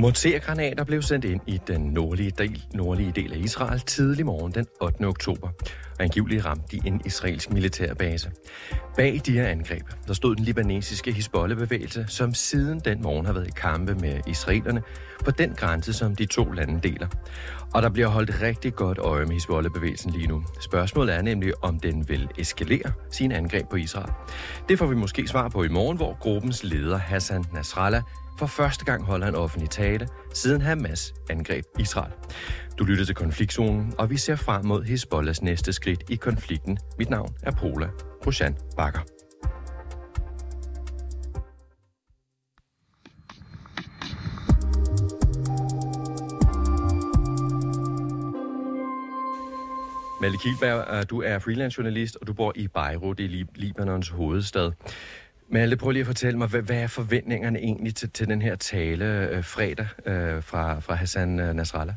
Mortergranater blev sendt ind i den nordlige del, nordlige del af Israel tidlig morgen den 8. oktober, og angiveligt ramte de en israelsk militærbase. Bag de her angreb, der stod den libanesiske Hezbollah-bevægelse, som siden den morgen har været i kampe med israelerne på den grænse, som de to lande deler. Og der bliver holdt rigtig godt øje med Hezbollah-bevægelsen lige nu. Spørgsmålet er nemlig, om den vil eskalere sine angreb på Israel. Det får vi måske svar på i morgen, hvor gruppens leder Hassan Nasrallah for første gang holder en offentlig tale, siden Hamas angreb Israel. Du lytter til Konfliktzonen, og vi ser frem mod Hezbollahs næste skridt i konflikten. Mit navn er Pola Roshan Bakker. Malik Hilberg, du er freelance journalist, og du bor i Beirut i Libanons hovedstad. Malte, prøv lige at fortælle mig, hvad, hvad er forventningerne egentlig til, til den her tale øh, fredag øh, fra, fra Hassan øh, Nasrallah?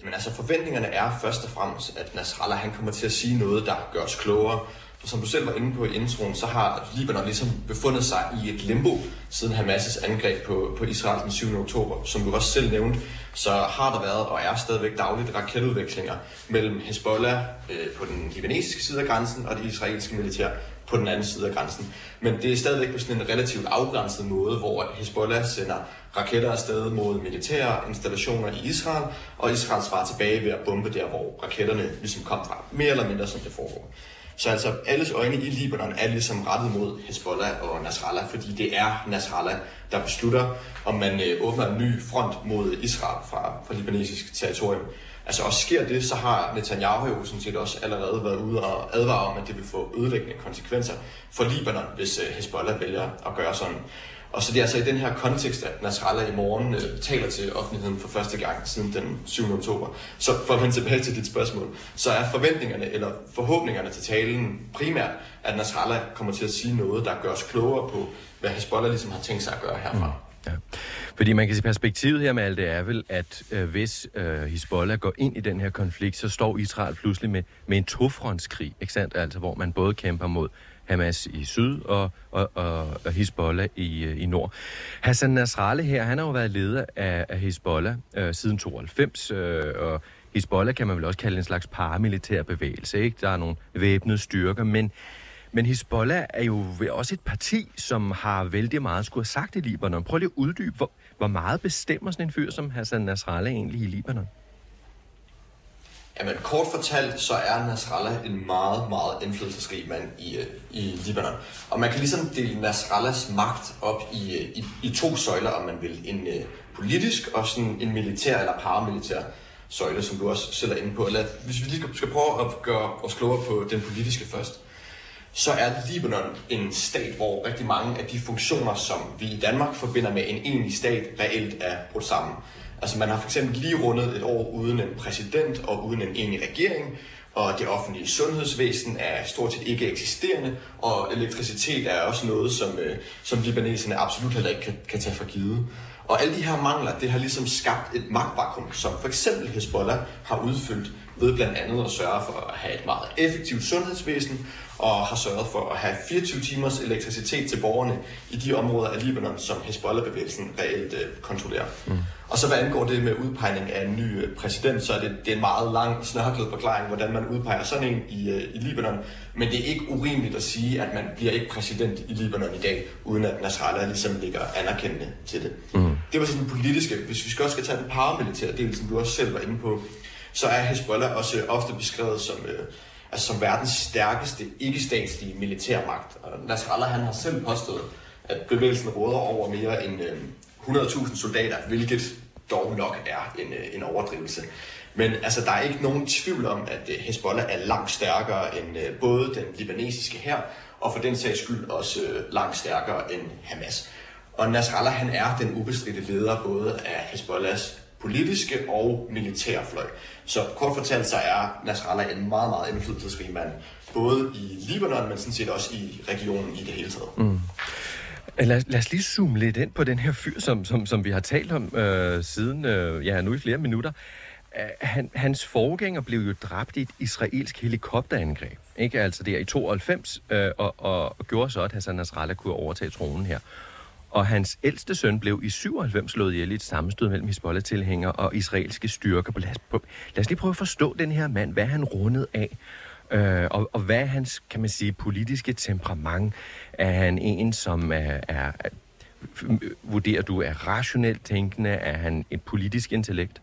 Jamen altså, forventningerne er først og fremmest, at Nasrallah han kommer til at sige noget, der gør os klogere. For som du selv var inde på i introen, så har Libanon ligesom befundet sig i et limbo siden Hamas' angreb på, på Israel den 7. oktober. Som du også selv nævnte, så har der været og er stadigvæk dagligt raketudvekslinger mellem Hezbollah øh, på den libanesiske side af grænsen og det israelske militær på den anden side af grænsen. Men det er stadigvæk på sådan en relativt afgrænset måde, hvor Hezbollah sender raketter afsted mod militære installationer i Israel, og Israel svarer tilbage ved at bombe der, hvor raketterne ligesom kom fra. Mere eller mindre som det foregår. Så altså alles øjne i Libanon er ligesom rettet mod Hezbollah og Nasrallah, fordi det er Nasrallah, der beslutter, om man øh, åbner en ny front mod Israel fra, fra libanesisk territorium. Altså også sker det, så har Netanyahu jo sådan set også allerede været ude og advare om, at det vil få ødelæggende konsekvenser for Libanon, hvis øh, Hezbollah vælger at gøre sådan. Og så det er altså i den her kontekst, at Nasrallah i morgen øh, taler til offentligheden for første gang siden den 7. oktober. Så for at vende tilbage til dit spørgsmål, så er forventningerne eller forhåbningerne til talen primært, at Nasrallah kommer til at sige noget, der gør os klogere på, hvad Hezbollah ligesom har tænkt sig at gøre herfra. Mm. Ja. Fordi man kan se perspektivet her med alt det er vel, at øh, hvis øh, Hezbollah går ind i den her konflikt, så står Israel pludselig med, med en tofrontskrig, ikke sandt? Altså, hvor man både kæmper mod Hamas i syd og, og, og, og Hezbollah i, øh, i nord. Hassan Nasrallah her, han har jo været leder af, af Hezbollah øh, siden 92, øh, og Hezbollah kan man vel også kalde en slags paramilitær bevægelse, ikke? Der er nogle væbnede styrker, men men Hezbollah er jo også et parti, som har vældig meget skulle have sagt i Libanon. Prøv lige at uddybe, hvor, hvor meget bestemmer sådan en fyr som Hassan Nasrallah egentlig i Libanon? Jamen kort fortalt, så er Nasrallah en meget, meget indflydelsesrig mand i, øh, i Libanon. Og man kan ligesom dele Nasrallahs magt op i, øh, i, i to søjler, om man vil. En øh, politisk og sådan en militær eller paramilitær søjle, som du også selv er inde på. Eller, hvis vi lige skal prøve at gøre os klogere på den politiske først så er Libanon en stat, hvor rigtig mange af de funktioner, som vi i Danmark forbinder med en egentlig stat, reelt er brudt sammen. Altså man har for eksempel lige rundet et år uden en præsident og uden en egentlig regering, og det offentlige sundhedsvæsen er stort set ikke eksisterende, og elektricitet er også noget, som, øh, som libaneserne absolut heller ikke kan, kan tage for givet. Og alle de her mangler, det har ligesom skabt et magtvakuum, som for eksempel Hezbollah har udfyldt ved blandt andet at sørge for at have et meget effektivt sundhedsvæsen, og har sørget for at have 24 timers elektricitet til borgerne i de områder af Libanon, som Hezbollah-bevægelsen reelt øh, kontrollerer. Mm. Og så hvad angår det med udpegning af en ny øh, præsident, så er det, det er en meget lang, snørklet forklaring, hvordan man udpeger sådan en i, øh, i Libanon. Men det er ikke urimeligt at sige, at man bliver ikke præsident i Libanon i dag, uden at Nasrallah ligesom ligger anerkendende til det. Mm. Det var sådan den politiske. Hvis vi skal også skal tage den paramilitære del, som du også selv var inde på, så er Hezbollah også øh, ofte beskrevet som, øh, altså som verdens stærkeste ikke-statslige militærmagt. Og Nasrallah han har selv påstået, at bevægelsen råder over mere end øh, 100.000 soldater, hvilket dog nok er en, øh, en overdrivelse. Men altså, der er ikke nogen tvivl om, at øh, Hezbollah er langt stærkere end øh, både den libanesiske her, og for den sags skyld også øh, langt stærkere end Hamas. Og Nasrallah han er den ubestridte leder både af Hezbollahs politiske og militære fløj. Så kort fortalt så er Nasrallah en meget, meget indflydelsesrig mand, både i Libanon, men sådan set også i regionen i det hele taget. Mm. Øh, lad, lad os lige zoome lidt ind på den her fyr, som, som, som vi har talt om øh, siden, øh, ja, nu i flere minutter. Øh, han, hans forgænger blev jo dræbt i et israelsk helikopterangreb, ikke? Altså der i 92, øh, og, og, og gjorde så, at Hassan Nasrallah kunne overtage tronen her. Og hans ældste søn blev i 97 slået ihjel i et sammenstød mellem Hezbollah-tilhængere og israelske styrker. Lad os, lad os lige prøve at forstå den her mand, hvad han rundet af, øh, og, og hvad er hans, kan man sige, politiske temperament? Er han en, som er, er, er vurderer du, er rationelt tænkende? Er han et politisk intellekt?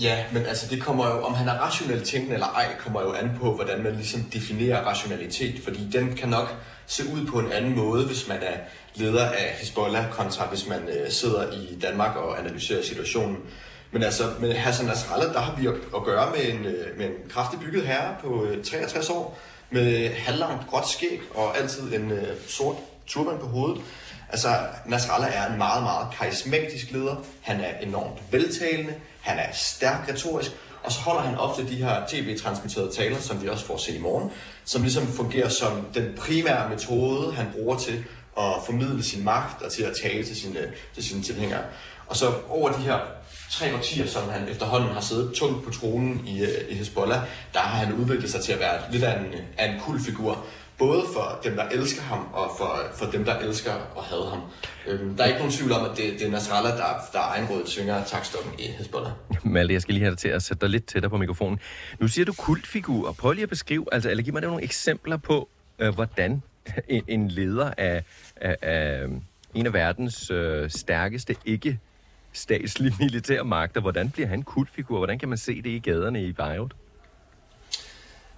Ja, men altså det kommer jo, om han er rationelt tænkende eller ej, kommer jo an på, hvordan man ligesom definerer rationalitet, fordi den kan nok se ud på en anden måde, hvis man er leder af Hezbollah, kontra hvis man øh, sidder i Danmark og analyserer situationen. Men altså, med Hassan Nasrallah, der har vi at gøre med en, øh, med en kraftig bygget herre på øh, 63 år, med halvlangt gråt skæg og altid en øh, sort turban på hovedet. Altså, Nasrallah er en meget, meget karismatisk leder. Han er enormt veltalende. Han er stærk retorisk. Og så holder han ofte de her tv-transmitterede taler, som vi også får se i morgen, som ligesom fungerer som den primære metode, han bruger til at formidle sin magt og til at tale til sine, til sine tilhængere. Og så over de her tre årtier, som han efterhånden har siddet tungt på tronen i, øh, i Hezbollah, der har han udviklet sig til at være lidt af en, af en kul figur. Både for dem, der elsker ham, og for, for dem, der elsker og hader ham. Øhm, der er ikke nogen tvivl om, at det, det er Nasrallah, der, der egenrådet synger takstokken i Hezbollah. Malte, jeg skal lige have dig til at sætte dig lidt tættere på mikrofonen. Nu siger du kultfigur. Prøv lige at beskrive, altså, eller giv mig nogle eksempler på, øh, hvordan en, en leder af, af, af en af verdens øh, stærkeste ikke statslige militære magter. Hvordan bliver han kultfigur? Hvordan kan man se det i gaderne i Beirut?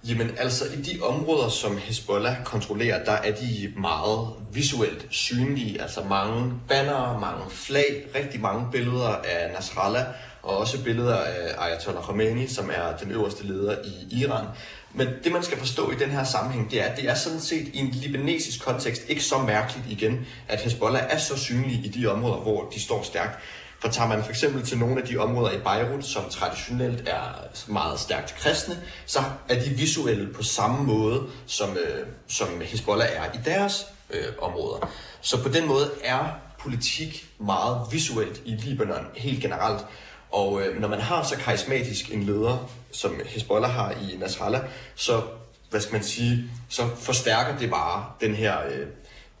Jamen altså, i de områder, som Hezbollah kontrollerer, der er de meget visuelt synlige. Altså mange banner, mange flag, rigtig mange billeder af Nasrallah, og også billeder af Ayatollah Khomeini, som er den øverste leder i Iran. Men det, man skal forstå i den her sammenhæng, det er, at det er sådan set i en libanesisk kontekst ikke så mærkeligt igen, at Hezbollah er så synlig i de områder, hvor de står stærkt. For tager man for eksempel til nogle af de områder i Beirut, som traditionelt er meget stærkt kristne, så er de visuelle på samme måde, som, øh, som Hezbollah er i deres øh, områder. Så på den måde er politik meget visuelt i Libanon helt generelt. Og øh, når man har så karismatisk en leder, som Hezbollah har i Nasrallah, så, hvad skal man sige, så forstærker det bare den her øh,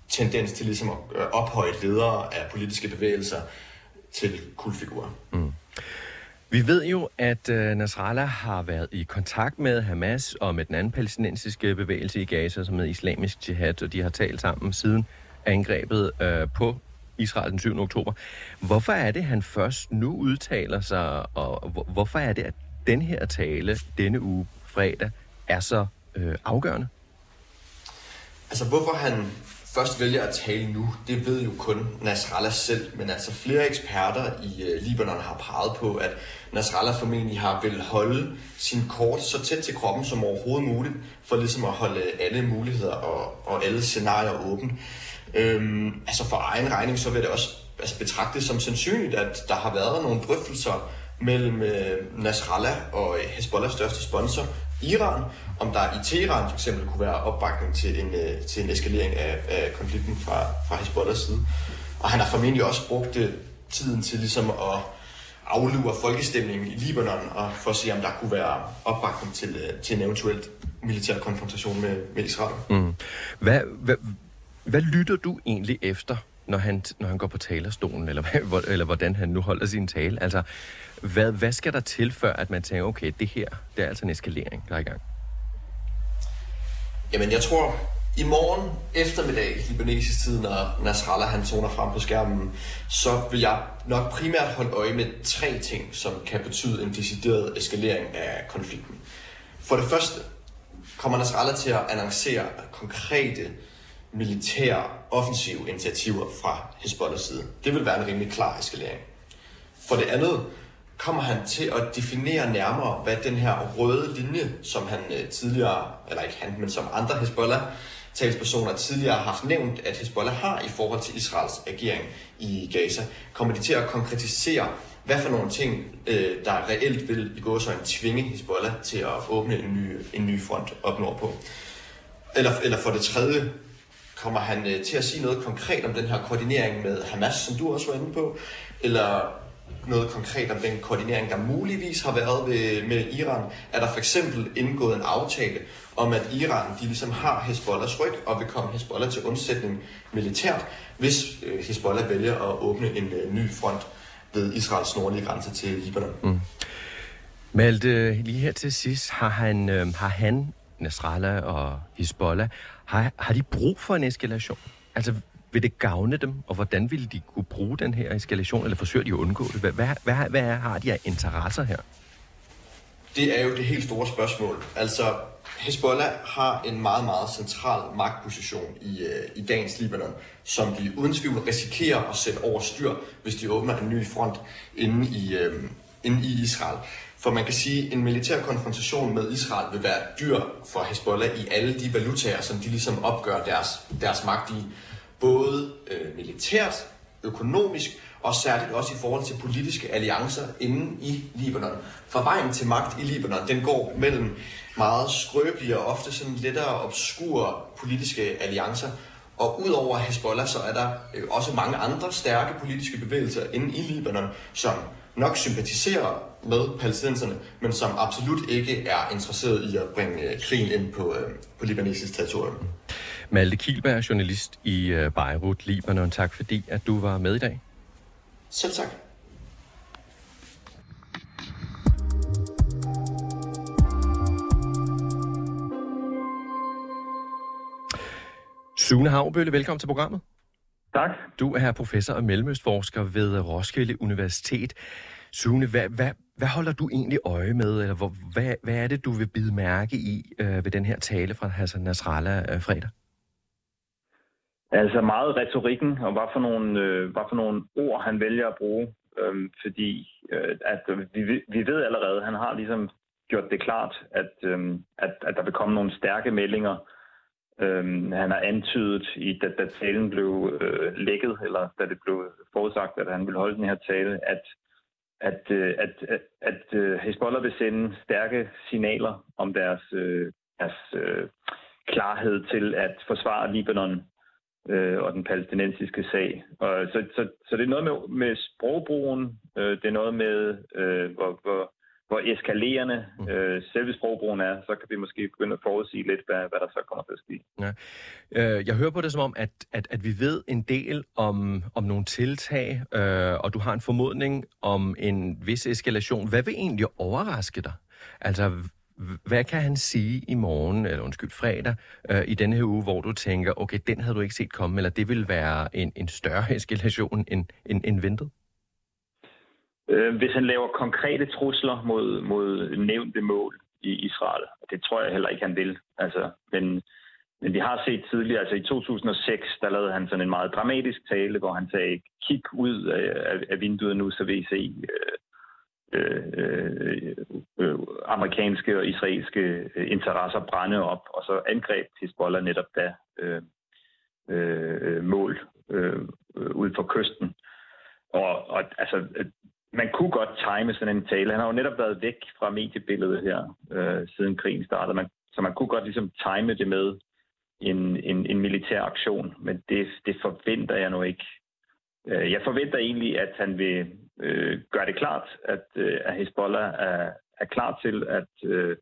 tendens til ligesom at øh, ophøje ledere af politiske bevægelser til kultfigurer. Mm. Vi ved jo, at uh, Nasrallah har været i kontakt med Hamas og med den anden palæstinensiske bevægelse i Gaza, som er islamisk jihad, og de har talt sammen siden angrebet uh, på Israel den 7. oktober. Hvorfor er det, han først nu udtaler sig, og hvorfor er det, at den her tale denne uge, fredag, er så uh, afgørende? Altså, hvorfor han først vælger at tale nu, det ved jo kun Nasrallah selv, men altså flere eksperter i øh, Libanon har peget på, at Nasrallah formentlig har vil holde sin kort så tæt til kroppen som overhovedet muligt, for ligesom at holde alle muligheder og, og alle scenarier åbne. Øhm, altså for egen regning, så vil det også altså betragtes som sandsynligt, at der har været nogle drøftelser mellem øh, Nasrallah og Hezbollahs største sponsor, Iran, om der i Teheran for eksempel kunne være opbakning til en, øh, til en eskalering af, af konflikten fra, fra Hezbollahs side. Og han har formentlig også brugt øh, tiden til ligesom at aflure folkestemningen i Libanon, og for at se, om der kunne være opbakning til, øh, til en eventuelt militær konfrontation med, med Israel. Mm. Hvad, hvad, hvad lytter du egentlig efter, når han, når han går på talerstolen, eller, eller hvordan han nu holder sin tale? Altså, hvad, hvad skal der til, før at man tænker, okay, det her, det er altså en eskalering, der er i gang? Jamen, jeg tror, i morgen eftermiddag, libanesisk tid, når Nasrallah han toner frem på skærmen, så vil jeg nok primært holde øje med tre ting, som kan betyde en decideret eskalering af konflikten. For det første kommer Nasrallah til at annoncere konkrete militære offensive initiativer fra Hezbollahs side. Det vil være en rimelig klar eskalering. For det andet kommer han til at definere nærmere, hvad den her røde linje, som han øh, tidligere, eller ikke han, men som andre Hezbollah talspersoner tidligere har haft nævnt, at Hezbollah har i forhold til Israels agering i Gaza, kommer de til at konkretisere, hvad for nogle ting, øh, der reelt vil i gå så en tvinge Hezbollah til at åbne en ny, en ny front op nordpå. Eller, eller for det tredje kommer han øh, til at sige noget konkret om den her koordinering med Hamas, som du også var inde på? Eller noget konkret om den koordinering, der muligvis har været ved, med Iran? Er der for eksempel indgået en aftale om, at Iran de ligesom har Hezbollahs ryg og vil komme Hezbollah til undsætning militært, hvis øh, Hezbollah vælger at åbne en øh, ny front ved Israels nordlige grænse til Libanon? Mm. Malte, lige her til sidst, har han, øh, har han Nasrallah og Hezbollah, har, har de brug for en eskalation? Altså, vil det gavne dem, og hvordan vil de kunne bruge den her eskalation, eller forsøger de at undgå det? Hvad, hvad, hvad, hvad har de af interesser her? Det er jo det helt store spørgsmål. Altså, Hezbollah har en meget, meget central magtposition i, øh, i dagens Libanon, som de uden tvivl risikerer at sætte over styr, hvis de åbner en ny front inde i, øh, inde i Israel. For man kan sige, at en militær konfrontation med Israel vil være dyr for Hezbollah i alle de valutaer, som de ligesom opgør deres, deres magt i. Både øh, militært, økonomisk og særligt også i forhold til politiske alliancer inde i Libanon. For vejen til magt i Libanon, den går mellem meget skrøbelige og ofte sådan lettere obskure politiske alliancer. Og udover Hezbollah, så er der øh, også mange andre stærke politiske bevægelser inde i Libanon, som nok sympatiserer med palæstinenserne, men som absolut ikke er interesseret i at bringe øh, krigen ind på, øh, på libanesisk territorium. Malte Kielberg, journalist i øh, Beirut, Libanon. Tak fordi, at du var med i dag. Selv tak. Sune Havbølle, velkommen til programmet. Tak. Du er professor og mellemøstforsker ved Roskilde Universitet. Sune, hvad, hvad, hvad holder du egentlig øje med, eller hvor, hvad, hvad er det, du vil bide mærke i øh, ved den her tale fra Hassan Nasrallah øh, fredag? Altså meget retorikken, og hvad for nogle, øh, hvad for nogle ord han vælger at bruge. Øh, fordi øh, at vi, vi ved allerede, han har ligesom gjort det klart, at, øh, at, at der vil komme nogle stærke meldinger Øhm, han har antydet, i, da, da talen blev øh, lækket, eller da det blev forudsagt, at han ville holde den her tale, at, at, øh, at, at, at øh, Hezbollah vil sende stærke signaler om deres, øh, deres øh, klarhed til at forsvare Libanon øh, og den palæstinensiske sag. Og så, så, så det er noget med, med sprogbrugen, øh, det er noget med, øh, hvor, hvor, hvor eskalerende mm. øh, selve sprogbrugen er, så kan vi måske begynde at forudsige lidt, hvad, hvad der så kommer til at ske. Ja. Øh, jeg hører på det som om, at, at, at vi ved en del om, om nogle tiltag, øh, og du har en formodning om en vis eskalation. Hvad vil egentlig overraske dig? Altså, hvad kan han sige i morgen, eller undskyld, fredag, øh, i denne her uge, hvor du tænker, okay, den havde du ikke set komme, eller det vil være en, en større eskalation end, end, end ventet? Øh, hvis han laver konkrete trusler mod, mod nævnte mål i Israel, det tror jeg heller ikke, han vil. Altså, men, men vi har set tidligere, altså i 2006, der lavede han sådan en meget dramatisk tale, hvor han sagde, kig ud af, af vinduet nu, så vil I se øh, øh, øh, øh amerikanske og israelske øh, interesser brænde op, og så angreb Hezbollah netop da øh, øh, øh mål øh, ud for kysten. Og, og altså, man kunne godt time sådan en tale. Han har jo netop været væk fra mediebilledet her, øh, siden krigen startede. Man, så man kunne godt ligesom time det med en, en, en militær aktion, men det, det forventer jeg nu ikke. Øh, jeg forventer egentlig, at han vil øh, gøre det klart, at, øh, at Hezbollah er, er klar til at øh,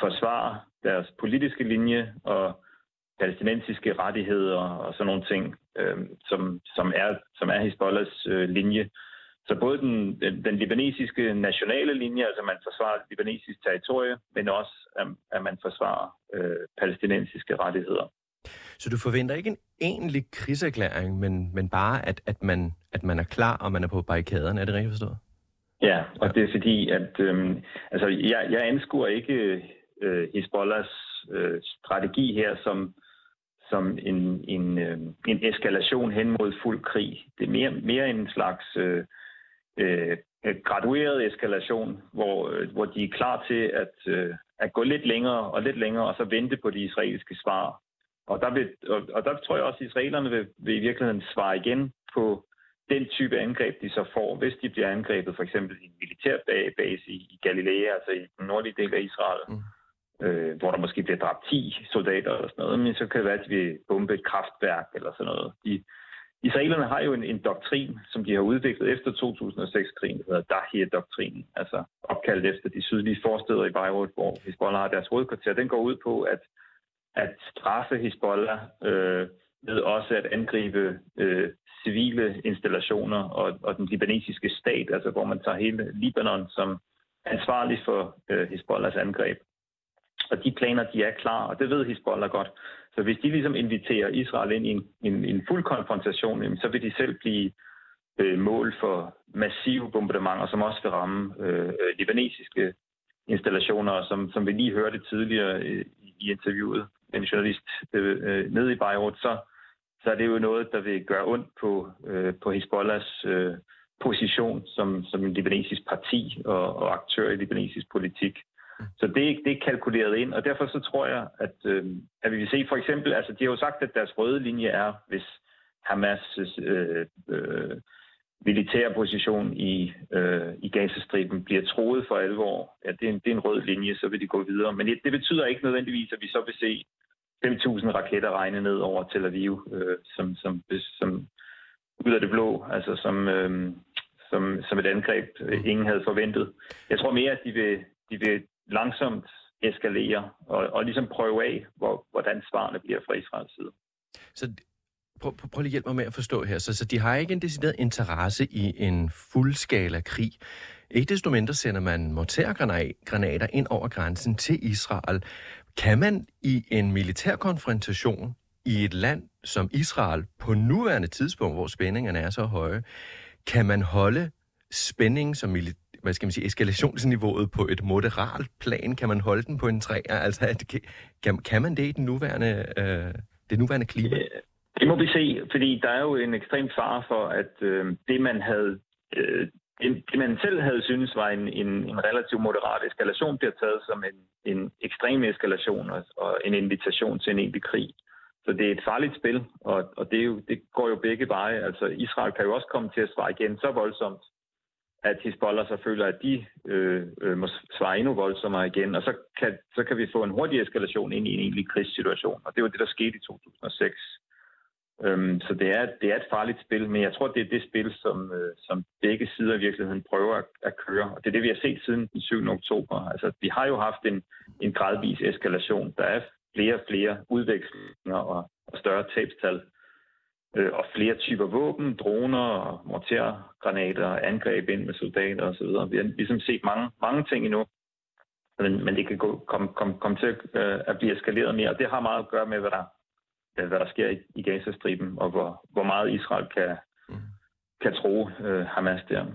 forsvare deres politiske linje og palæstinensiske rettigheder og sådan nogle ting, øh, som, som, er, som er Hezbollahs øh, linje. Så både den, den, libanesiske nationale linje, altså man forsvarer libanesisk territorie, men også at, at man forsvarer øh, palæstinensiske rettigheder. Så du forventer ikke en egentlig krigserklæring, men, men bare, at, at, man, at man er klar, og man er på barrikaderne. Er det rigtigt forstået? Ja, og ja. det er fordi, at øh, altså, jeg, jeg anskuer ikke øh, Hezbollahs øh, strategi her som, som en, en, øh, en eskalation hen mod fuld krig. Det er mere, mere en slags... Øh, øh, gradueret eskalation, hvor, øh, hvor de er klar til at, øh, at gå lidt længere og lidt længere, og så vente på de israelske svar. Og der, vil, og, og der tror jeg også, at israelerne vil, vil i virkeligheden svare igen på den type angreb, de så får, hvis de bliver angrebet for eksempel i en militær base i, i Galilea, altså i den nordlige del af Israel. Mm. øh, hvor der måske bliver dræbt 10 soldater eller sådan noget, men så kan det være, at de vil bombe et kraftværk eller sådan noget. De, Israelerne har jo en, en doktrin, som de har udviklet efter 2006-krigen, der hedder Dahir-doktrinen, altså opkaldt efter de sydlige forsteder i Beirut, hvor Hezbollah har deres hovedkvarter. Den går ud på, at, at straffe Hezbollah øh, ved også at angribe øh, civile installationer og, og den libanesiske stat, altså hvor man tager hele Libanon som ansvarlig for øh, Hezbollahs angreb. Og de planer, de er klar, og det ved Hezbollah godt. Så hvis de ligesom inviterer Israel ind i en, en, en fuld konfrontation, så vil de selv blive øh, mål for massive bombardementer, som også vil ramme øh, libanesiske installationer, som, som vi lige hørte tidligere øh, i interviewet med en journalist øh, øh, nede i Beirut, så, så er det jo noget, der vil gøre ondt på, øh, på Hezbollahs øh, position som, som en libanesisk parti og, og aktør i libanesisk politik. Så det, det er kalkuleret ind, og derfor så tror jeg, at, øh, at vi vil se for eksempel, altså de har jo sagt, at deres røde linje er, hvis Hamas' øh, øh, militære position i, øh, i Gazastriben bliver troet for alvor, ja, det er, en, det er en rød linje, så vil de gå videre. Men det, det betyder ikke nødvendigvis, at vi så vil se 5.000 raketter regne ned over Tel Aviv, øh, som, som, som ud af det blå, altså som, øh, som, som et angreb, øh, ingen havde forventet. Jeg tror mere, at de vil, de vil langsomt eskalere og, og ligesom prøve af, hvor, hvordan svarene bliver fra Israels side. Så prøv, prøv, prøv lige at hjælpe mig med at forstå her. Så, så de har ikke en decideret interesse i en fuldskala krig. Ikke desto mindre sender man mortergranater ind over grænsen til Israel. Kan man i en militær konfrontation i et land som Israel på nuværende tidspunkt, hvor spændingerne er så høje, kan man holde spænding som militær hvad skal man sige, eskalationsniveauet på et moderat plan? Kan man holde den på en træ? Altså, kan, kan man det i den nuværende, øh, det nuværende klima? Det må vi se, fordi der er jo en ekstrem fare for, at øh, det, man havde øh, det, man selv havde synes var en, en, en relativt moderat eskalation, bliver taget som en, en ekstrem eskalation og, og en invitation til en egentlig krig. Så det er et farligt spil, og, og det, er jo, det går jo begge veje. Altså Israel kan jo også komme til at svare igen så voldsomt, at Hezbollah så føler, at de øh, øh, må svare endnu voldsommere igen, og så kan, så kan vi få en hurtig eskalation ind i en egentlig krigssituation. Og det var det, der skete i 2006. Øhm, så det er, det er et farligt spil, men jeg tror, det er det spil, som, øh, som begge sider i virkeligheden prøver at, at køre. Og det er det, vi har set siden den 7. oktober. Altså, vi har jo haft en, en gradvis eskalation. Der er flere og flere udvekslinger og, og større tabstal øh, og flere typer våben, droner, mortergranater, angreb ind med soldater osv. Vi har ligesom set mange, mange ting endnu, men, men det kan gå, komme, komme, komme til øh, at blive eskaleret mere, og det har meget at gøre med, hvad der, hvad der sker i, i Gazastriben, og hvor, hvor meget Israel kan, mm. kan tro øh, Hamas der.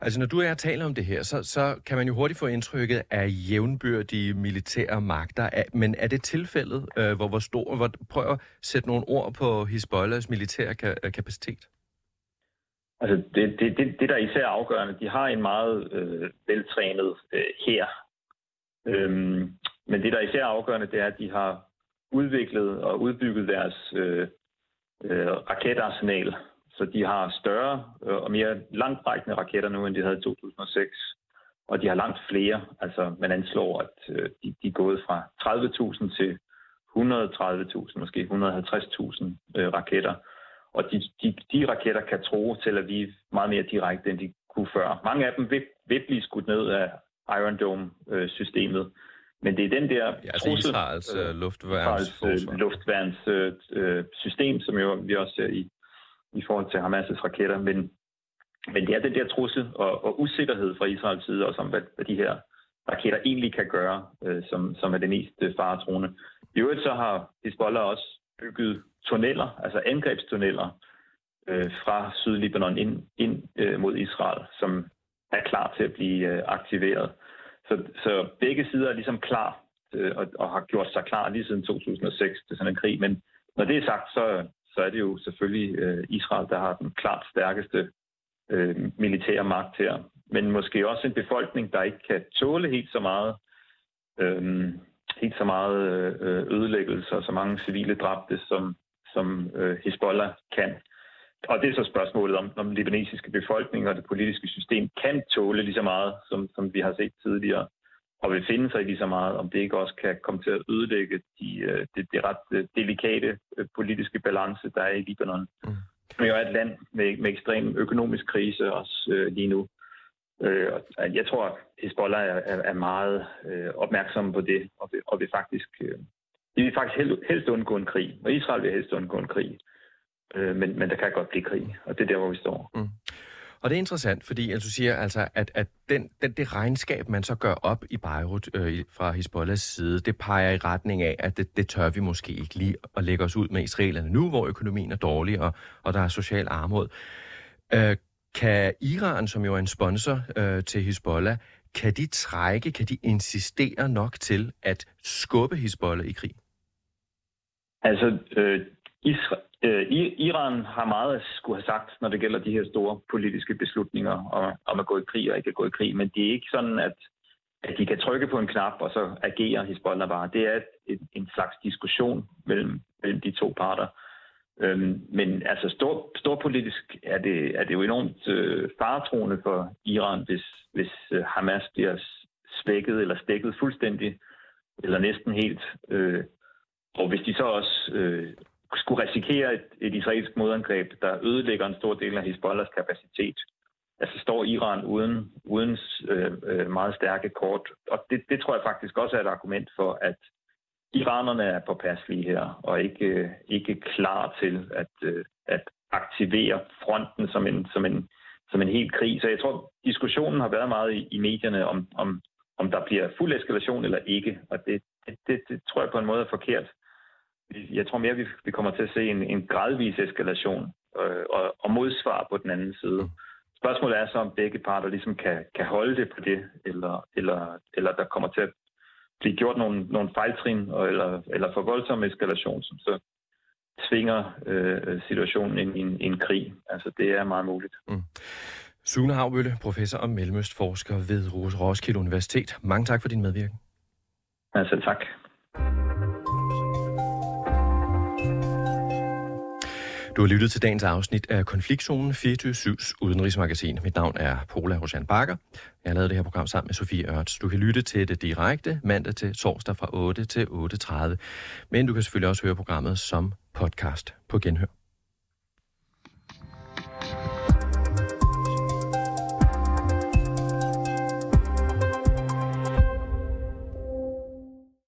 Altså, når du er taler om det her, så, så kan man jo hurtigt få indtrykket af jævnbyrdige militære magter. Men er det tilfældet, øh, hvor, hvor stor... Hvor, prøv at sætte nogle ord på Hezbollahs militære ka- øh, kapacitet. Altså, det, det, det, det der er især afgørende, de har en meget øh, veltrænet øh, her. Øhm, men det der er især afgørende, det er, at de har udviklet og udbygget deres øh, øh, raketarsenal så de har større øh, og mere langtrækkende raketter nu, end de havde i 2006. Og de har langt flere. Altså, man anslår, at øh, de, de er gået fra 30.000 til 130.000, måske 150.000 øh, raketter. Og de, de, de raketter kan tro til at vi meget mere direkte, end de kunne før. Mange af dem vil, vil blive skudt ned af Iron Dome-systemet. Men det er den der ja, altså trussel, Israels øh, luftværns, øh, luftværns øh, system, som jo vi også ser i, i forhold til Hamas' raketter, men, men det er den der trussel og, og usikkerhed fra Israels side, og som hvad, hvad de her raketter egentlig kan gøre, øh, som, som er det mest øh, faretroende. I øvrigt så har Hezbollah også bygget tunneller, altså angrebstunneller, øh, fra Sydlibanon ind, ind øh, mod Israel, som er klar til at blive øh, aktiveret. Så, så begge sider er ligesom klar øh, og, og har gjort sig klar lige siden 2006 til sådan en krig. Men når det er sagt, så, så er det jo selvfølgelig øh, Israel, der har den klart stærkeste øh, militære magt her. Men måske også en befolkning, der ikke kan tåle helt så meget, øh, helt så meget øh, ødelæggelse og så mange civile dræbte, som, som øh, Hezbollah kan. Og det er så spørgsmålet om, om den libanesiske befolkning og det politiske system kan tåle lige så meget, som, som vi har set tidligere og vil finde sig i lige så meget, om det ikke også kan komme til at ødelægge de, øh, det, det ret øh, delikate øh, politiske balance, der er i Libanon. Mm. Er jo et land med, med ekstrem økonomisk krise også øh, lige nu. Øh, jeg tror, at Hezbollah er, er, er meget øh, opmærksom på det, og vil, og vil faktisk, øh, de vil faktisk helst, helst undgå en krig, og Israel vil helst undgå en krig. Øh, men, men der kan godt blive krig, og det er der, hvor vi står. Mm. Og det er interessant, fordi altså, du siger altså, at, at den, den, det regnskab, man så gør op i Beirut øh, fra Hezbollahs side, det peger i retning af, at det, det tør vi måske ikke lige at lægge os ud med israelerne nu, hvor økonomien er dårlig, og, og der er social armod. Øh, kan Iran, som jo er en sponsor øh, til Hezbollah, kan de trække, kan de insistere nok til at skubbe Hezbollah i krig? Altså, øh, Isra- øh, Iran har meget at skulle have sagt, når det gælder de her store politiske beslutninger om, om at gå i krig og ikke at gå i krig, men det er ikke sådan, at, at de kan trykke på en knap, og så agerer Hezbollah bare. Det er en, en slags diskussion mellem, mellem de to parter. Øhm, men altså stor, storpolitisk er det, er det jo enormt øh, faretroende for Iran, hvis, hvis øh, Hamas bliver svækket eller stækket fuldstændig, eller næsten helt. Øh, og hvis de så også øh, skulle risikere et, et israelsk modangreb, der ødelægger en stor del af Hezbollahs kapacitet, altså står Iran uden, uden øh, øh, meget stærke kort. Og det, det tror jeg faktisk også er et argument for, at iranerne er påpasselige her, og ikke, øh, ikke klar til at, øh, at aktivere fronten som en, som, en, som en helt krig. Så jeg tror, diskussionen har været meget i, i medierne om, om, om der bliver fuld eskalation eller ikke, og det, det, det, det tror jeg på en måde er forkert. Jeg tror mere, vi, vi kommer til at se en, en gradvis eskalation øh, og, og modsvar på den anden side. Spørgsmålet er så, om begge parter ligesom kan, kan holde det på det, eller, eller, eller der kommer til at blive gjort nogle, nogle fejltrin eller, eller for voldsom eskalation, som så tvinger øh, situationen ind i en, en krig. Altså, det er meget muligt. Mm. Sune Havbølle, professor og mellemøstforsker ved Roskilde Universitet. Mange tak for din medvirken. Selv tak. Du har lyttet til dagens afsnit af Konfliktzonen 24-7's udenrigsmagasin. Mit navn er Pola Rosjan Bakker. Jeg har lavet det her program sammen med Sofie Ørts. Du kan lytte til det direkte mandag til torsdag fra 8 til 8.30. Men du kan selvfølgelig også høre programmet som podcast på genhør.